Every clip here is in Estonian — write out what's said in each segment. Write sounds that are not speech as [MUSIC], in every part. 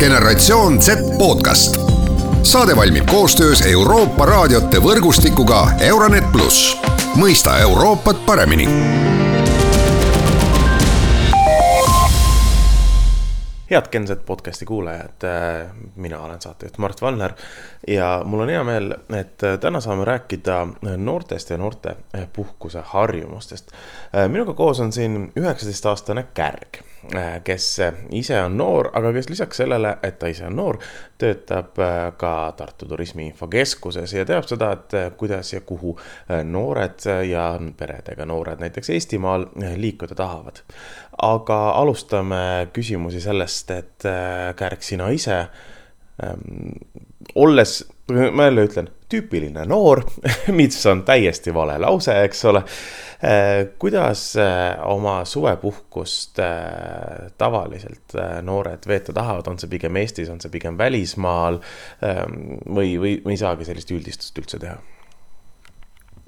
generatsioon Z podcast. saade valmib koostöös Euroopa raadiote võrgustikuga Euronet pluss, mõista Euroopat paremini. Head Genset podcasti kuulajad, mina olen saatejuht Mart Valner ja mul on hea meel, et täna saame rääkida noortest ja noorte puhkuse harjumustest. minuga koos on siin üheksateistaastane Kärg, kes ise on noor, aga kes lisaks sellele, et ta ise on noor, töötab ka Tartu Turismi Infokeskuses ja teab seda, et kuidas ja kuhu noored ja peredega noored näiteks Eestimaal liikuda tahavad. aga alustame küsimusi sellest, et Kärg, sina ise ähm, olles, ma jälle ütlen, tüüpiline noor [LAUGHS] mis on täiesti vale lause, eks ole. kuidas oma suvepuhkust tavaliselt noored veeta tahavad, on see pigem Eestis, on see pigem välismaal või, või, või ei saagi sellist üldistust üldse teha?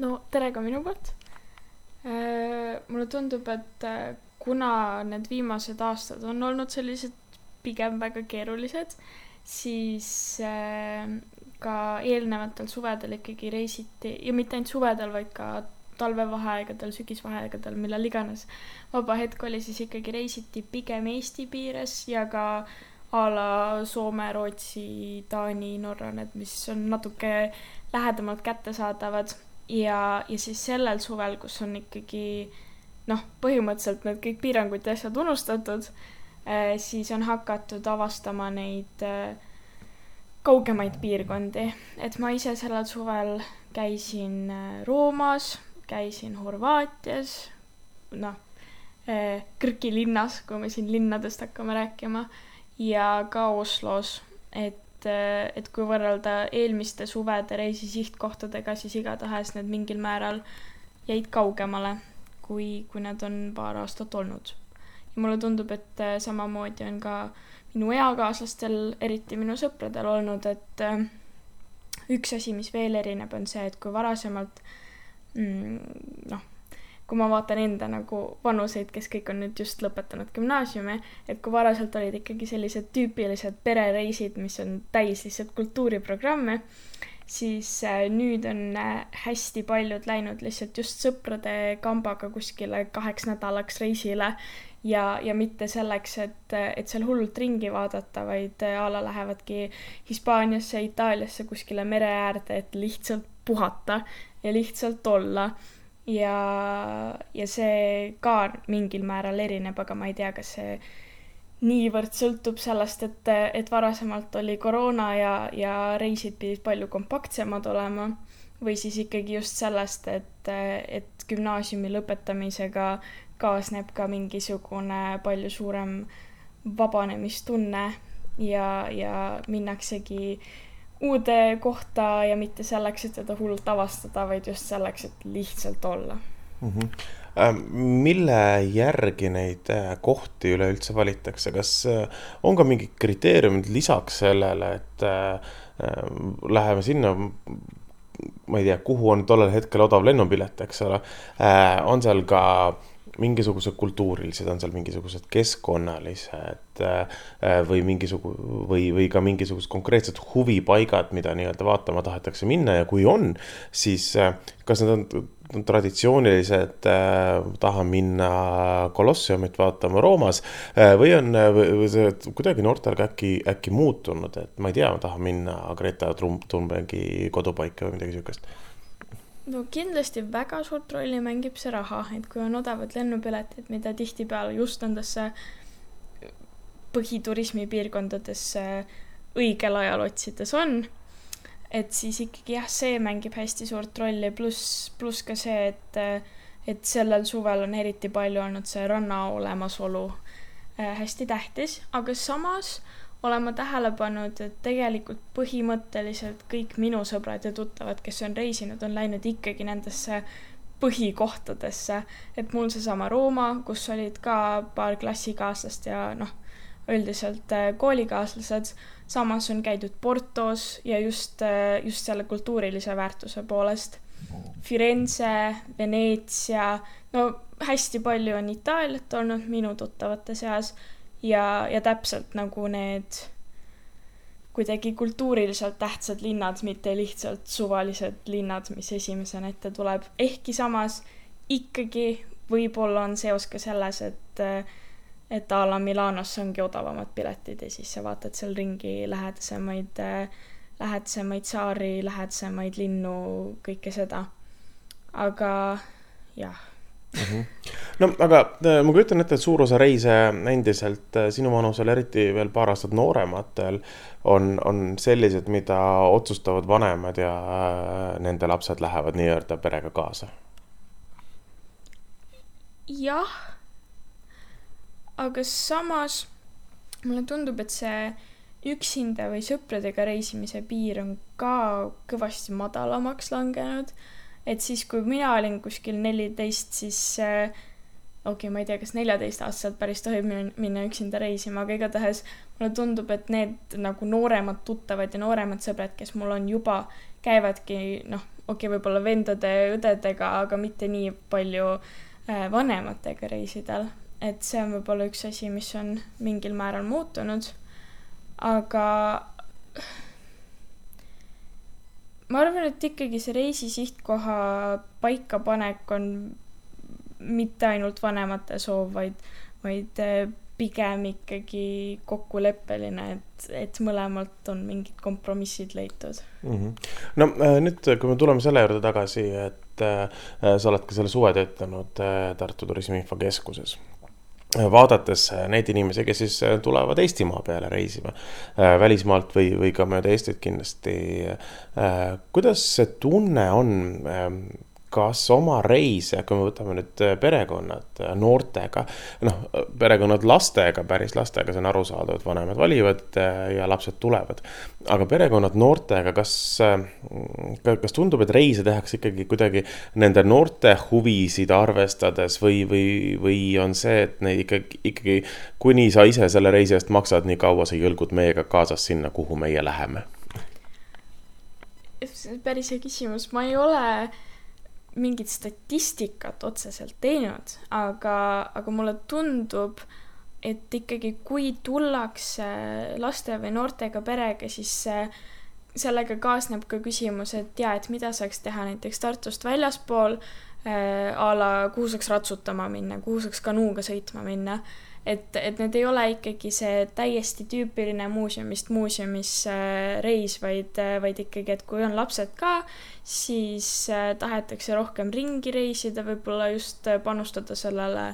no tere ka minu poolt. mulle tundub, et kuna need viimased aastad on olnud sellised pigem väga keerulised siis äh, ka eelnevatel suvedel ikkagi reisiti ja mitte ainult suvedel, vaid ka talvevaheaegadel, sügisvaheaegadel, millal iganes. Vaba hetk oli, siis ikkagi reisiti pigem Eesti piires ja ka a la Soome, Rootsi, Taani, Norra, need, mis on natuke lähedamalt kättesaadavad. Ja, ja siis sellel suvel, kus on ikkagi noh, põhimõtteliselt need kõik piirangud ja asjad unustatud siis on hakatud avastama neid äh, kaugemaid piirkondi, et ma ise sellel suvel käisin äh, Roomas, käisin Horvaatias, noh, Krki linnas, kui me siin linnadest hakkame rääkima, ja ka Oslos, et, et kui võrrelda eelmiste suvede reisi sihtkohtadega, siis igatahes need mingil määral jäid kaugemale, kui, kui need on paar aastat olnud ja mulle tundub, et äh, samamoodi on ka minu eakaaslastel, eriti minu sõpradel olnud, et äh, üks asi, mis veel erineb, on see, et kui varasemalt mm, noh, kui ma vaatan enda nagu vanuseid, kes kõik on nüüd just lõpetanud gümnaasiumi, et kui varasemalt olid ikkagi sellised tüüpilised perereisid, mis on täis lihtsalt kultuuriprogramme, siis äh, nüüd on hästi paljud läinud lihtsalt just sõprade kambaga kuskile kaheks nädalaks reisile ja, ja mitte selleks, et, et seal hullult ringi vaadata, vaid a la lähevadki Hispaaniasse, Itaaliasse, kuskile mere äärde, et lihtsalt puhata ja lihtsalt olla. ja, ja see ka mingil määral erineb, aga ma ei tea, kas see niivõrd sõltub sellest, et, et varasemalt oli koroona ja, ja reisid pidid palju kompaktsemad olema või siis ikkagi just sellest, et, et gümnaasiumi lõpetamisega kaasneb ka mingisugune palju suurem vabanemistunne ja, ja minnaksegi uude kohta ja mitte selleks, et teda hullult avastada, vaid just selleks, et lihtsalt olla. Mm. -hmm mille järgi neid äh, kohti üleüldse valitakse, kas äh, on ka mingid kriteeriumid lisaks sellele, et läheme sinna, ma ei tea, kuhu on tollel hetkel odav lennupilet, eks ole, on seal ka äh, mingisugused kultuurilised, on seal mingisugused keskkonnalised äh, või mingisugu- või, või ka mingisugused konkreetsed huvipaigad, mida nii-öelda vaatama tahetakse minna ja kui on, siis äh, kas need on traditsioonilised äh,, tahan minna Kolosseumit vaatama Roomas või on või see kuidagi noortel ka äkki, äkki muutunud, et ma ei tea, tahan minna Greta Thunbergi kodupaika või midagi sihukest no kindlasti väga suurt rolli mängib see raha, et kui on odavad lennupiletid, mida tihtipeale just nendesse põhiturismi piirkondadesse õigel ajal otsides on, et siis ikkagi jah, see mängib hästi suurt rolli, pluss, pluss ka see, et, et sellel suvel on eriti palju olnud see ranna olemasolu äh, hästi tähtis, aga samas äh, olen ma tähele pannud, et tegelikult põhimõtteliselt kõik minu sõbrad ja tuttavad, kes on reisinud, on läinud ikkagi nendesse põhikohtadesse, et mul seesama Rooma, kus olid ka paar klassikaaslast ja noh, üldiselt äh, koolikaaslased, samas on käidud Portos ja just, äh, just selle kultuurilise väärtuse poolest. Firenze, Veneetsia, no hästi palju on Itaaliat olnud minu tuttavate seas ja, ja täpselt nagu need kuidagi kultuuriliselt tähtsad linnad, mitte lihtsalt suvalised linnad, mis esimesena ette tuleb, ehkki samas ikkagi võib-olla on seos ka selles, et et a la Milanos ongi odavamad piletid ja siis sa vaatad seal ringi lähedasemaid, lähedasemaid saari, lähedasemaid linnu, kõike seda. aga jah mm. -hmm. no aga äh, ma kujutan ette, et suur osa reise endiselt äh, sinu vanusel, eriti veel paar aastat noorematel, on, on sellised, mida otsustavad vanemad ja äh, nende lapsed lähevad nii-öelda perega kaasa. jah, aga samas mulle tundub, et see üksinda või sõpradega reisimise piir on ka kõvasti madalamaks langenud et siis, kui mina olin kuskil neliteist, siis äh, okei okay,, ma ei tea, kas neljateistaastaselt päris tohib minna üksinda reisima, aga igatahes mulle tundub, et need nagu nooremad tuttavad ja nooremad sõbrad, kes mul on juba, käivadki noh, okei okay,, võib-olla vendade, õdedega, aga mitte nii palju äh, vanematega reisidel. et see on võib-olla üks asi, mis on mingil määral muutunud. aga ma arvan, et ikkagi see reisi sihtkoha paikapanek on mitte ainult vanemate soov, vaid, vaid eh, pigem ikkagi kokkuleppeline, et, et mõlemalt on mingid kompromissid leitud mm. -hmm. no eh, nüüd, kui me tuleme selle juurde tagasi, et äh, sa oled ka selle suve töötanud äh, Tartu Turismi Infokeskuses vaadates äh, neid inimesi, kes siis äh, tulevad Eestimaa peale reisima, äh, välismaalt või, või ka mööda Eestit kindlasti. kuidas see tunne on ähm, kas oma reise, kui me võtame nüüd äh, perekonnad äh, noortega, noh, perekonnad lastega, päris lastega, see on arusaadav, et vanemad valivad äh, ja lapsed tulevad. aga perekonnad noortega, kas, kas tundub, et reise tehakse ikkagi kuidagi nende noorte huvisid arvestades või, või, või on see, et neid ikkagi, ikkagi kuni sa ise selle reisi eest maksad, nii kaua sa jõlgud meiega kaasas sinna, kuhu meie läheme? päris hea küsimus, ma ei ole mingit statistikat otseselt teinud, aga, aga mulle tundub, et ikkagi, kui tullakse laste või noortega perega, siis sellega kaasneb ka küsimus, et jaa, et mida saaks teha näiteks Tartust väljaspool äh, a la, kuhu saaks ratsutama minna, kuhu saaks kanuuga sõitma minna et, et need ei ole ikkagi see täiesti tüüpiline muuseumist muuseumisse äh, reis, vaid, äh, vaid ikkagi, et kui on lapsed ka, siis äh, tahetakse rohkem ringi reisida, võib-olla just panustada sellele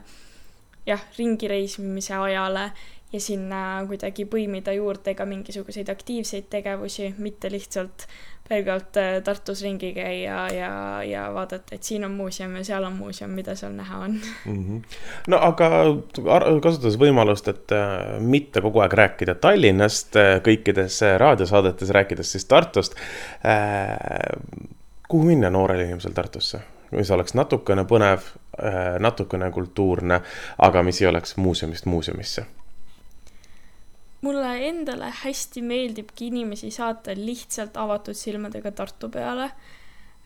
jah, ringi reisimise ajale ja sinna kuidagi põimida juurde ka mingisuguseid aktiivseid tegevusi, mitte lihtsalt pelgalt äh, Tartus ringi käia ja, ja vaadata, et siin on muuseum ja seal on muuseum, mida seal näha on mm. -hmm. no aga kasutades võimalust, et äh, mitte kogu aeg rääkida Tallinnast äh, kõikides raadiosaadetes, rääkides siis Tartust kuhu minna noorel inimesel Tartusse? mis oleks natukene põnev, natukene kultuurne, aga mis ei oleks muuseumist muuseumisse mulle endale hästi meeldibki inimesi saata lihtsalt avatud silmadega Tartu peale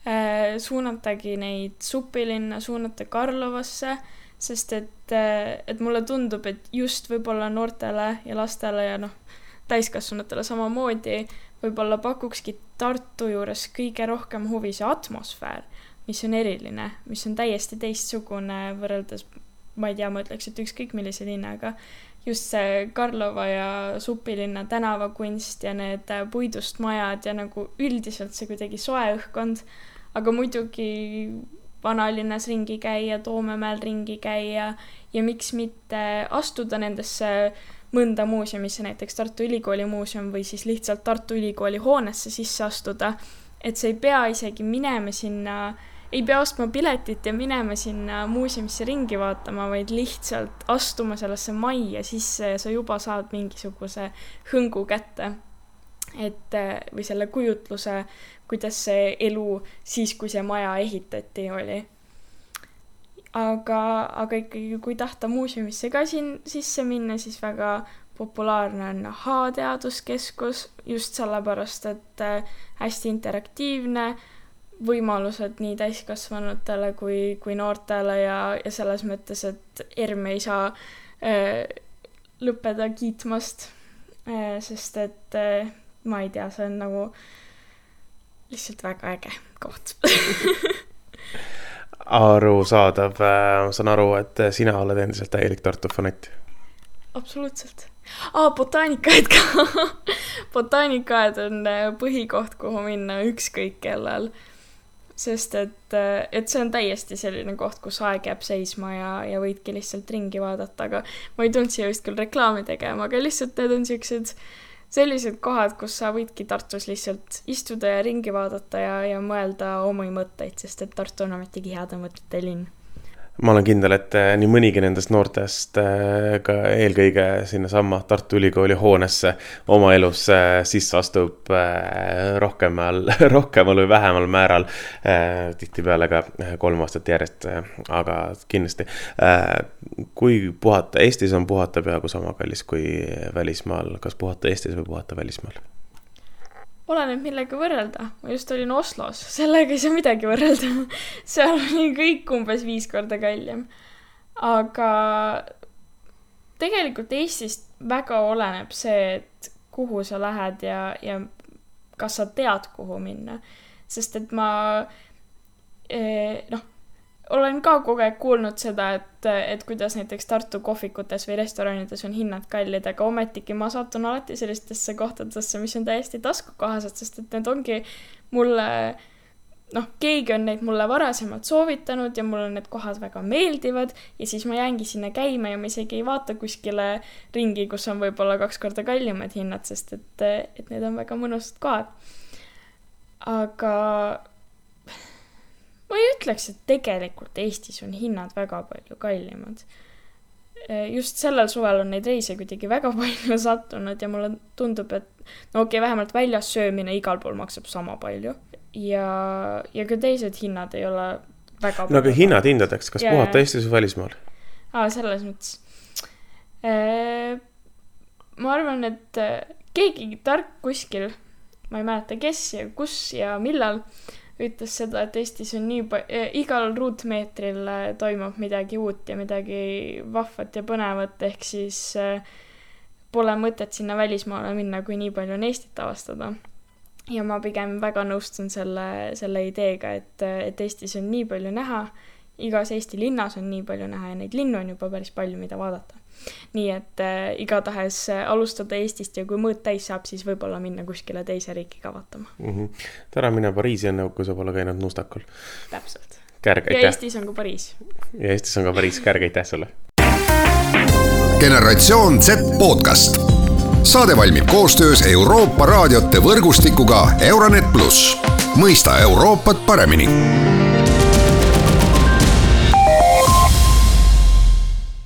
äh,. suunatagi neid supilinna, suunata Karlovasse, sest et, äh, et mulle tundub, et just võib-olla noortele ja lastele ja noh, täiskasvanutele samamoodi võib-olla pakukski Tartu juures kõige rohkem huvi see atmosfäär, mis on eriline, mis on täiesti teistsugune võrreldes, ma ei tea, ma ütleks, et ükskõik millise linnaga just see Karlova ja Supilinna tänavakunst ja need äh, puidust majad ja nagu üldiselt see kuidagi soe õhkkond, aga muidugi vanalinnas ringi käia, Toomemäel ringi käia ja miks mitte astuda nendesse mõnda muuseumisse, näiteks Tartu Ülikooli muuseum või siis lihtsalt Tartu Ülikooli hoonesse sisse astuda, et sa ei pea isegi minema sinna äh, ei pea ostma piletit ja minema sinna muuseumisse ringi vaatama, vaid lihtsalt astuma sellesse majja sisse ja sa juba saad mingisuguse hõngu kätte. et või selle kujutluse, kuidas see elu siis, kui see maja ehitati, oli. aga, aga ikkagi, kui tahta muuseumisse ka siin sisse minna, siis väga populaarne on H-teaduskeskus just sellepärast, et hästi interaktiivne võimalused nii täiskasvanutele kui, kui noortele ja, ja selles mõttes, et ERM ei saa äh, lõppeda kiitmast äh,, sest et äh, ma ei tea, see on nagu lihtsalt väga äge koht [LAUGHS] arusaadav, ma saan aru, et sina oled endiselt täielik Tartu fanatt. absoluutselt. aa, botaanikaaed ka. [LAUGHS] botaanikaaed on äh, põhikoht, kuhu minna ükskõik kellel. Sest et, et see on täiesti selline koht, kus aeg jääb seisma ja, ja võidki lihtsalt ringi vaadata, aga ma ei tulnud siia vist küll reklaami tegema, aga lihtsalt need on siuksed sellised kohad, kus sa võidki Tartus lihtsalt istuda ja ringi vaadata ja, ja mõelda omi mõtteid, sest et Tartu on ometigi heade mõtete linn. Ma olen kindel, et eh, nii mõnigi nendest noortest eh, ka eelkõige sinnasamma Tartu Ülikooli hoonesse oma elus eh, sisse astub rohkemal, [LAUGHS] rohkemal või vähemal määral tihtipeale ka kolm aastat järjest, aga kindlasti kui puhata, Eestis on puhata peaaegu sama kallis kui välismaal, kas puhata Eestis või puhata välismaal? oleneb, millega võrrelda. ma just olin Oslos, sellega ei saa midagi võrrelda. [LAUGHS] seal oli kõik umbes viis korda kallim. aga tegelikult Eestist väga oleneb see, et kuhu sa lähed ja, ja kas sa tead, kuhu minna. sest et ma eh, noh, olen ka kogu aeg kuulnud seda, et, et kuidas näiteks Tartu kohvikutes või restoranides on hinnad kallid, aga ometigi ma satun alati sellistesse kohtadesse, mis on täiesti taskukohased, sest et need ongi mulle noh, keegi on neid mulle varasemalt soovitanud ja mulle need kohad väga meeldivad ja siis ma jäängi sinna käima ja ma isegi ei vaata kuskile ringi, kus on võib-olla kaks korda kallimad hinnad, sest et, et need on väga mõnusad kohad. aga ma ei ütleks, et tegelikult Eestis on hinnad väga palju kallimad. just sellel suvel on neid reise kuidagi väga [LAUGHS] palju sattunud ja mulle tundub, et no okei okay,, vähemalt väljas söömine igal pool maksab sama palju ja, ja ka teised hinnad ei ole väga no aga hinnad hindadeks, kas Jaa, puhata. Eestis või välismaal? aa, selles mõttes. ma arvan, et äh, keegi tark kuskil, ma ei mäleta, kes ja kus ja millal, ütles seda, et Eestis on nii palju, igal ruutmeetril äh, toimub midagi uut ja midagi vahvat ja põnevat, ehk siis äh, pole mõtet sinna välismaale minna, kui nii palju on Eestit avastada. ja ma pigem väga nõustun selle, selle ideega, et, et Eestis on nii palju näha igas Eesti linnas on nii palju näha ja neid linnu on juba päris palju, mida vaadata. Nii et äh, igatahes äh, alustada Eestist ja kui mõõt täis saab, siis võib-olla minna kuskile teise riiki ka vaatama. täna mine Pariisi enne, kui sa pole käinud Nuustakul. täpselt. ja. Eestis on ka Pariis. ja Eestis on ka Pariis, kärg, aitäh sulle. generatsioon Z podcast. saade valmib koostöös Euroopa raadiote võrgustikuga Euronet pluss, mõista Euroopat paremini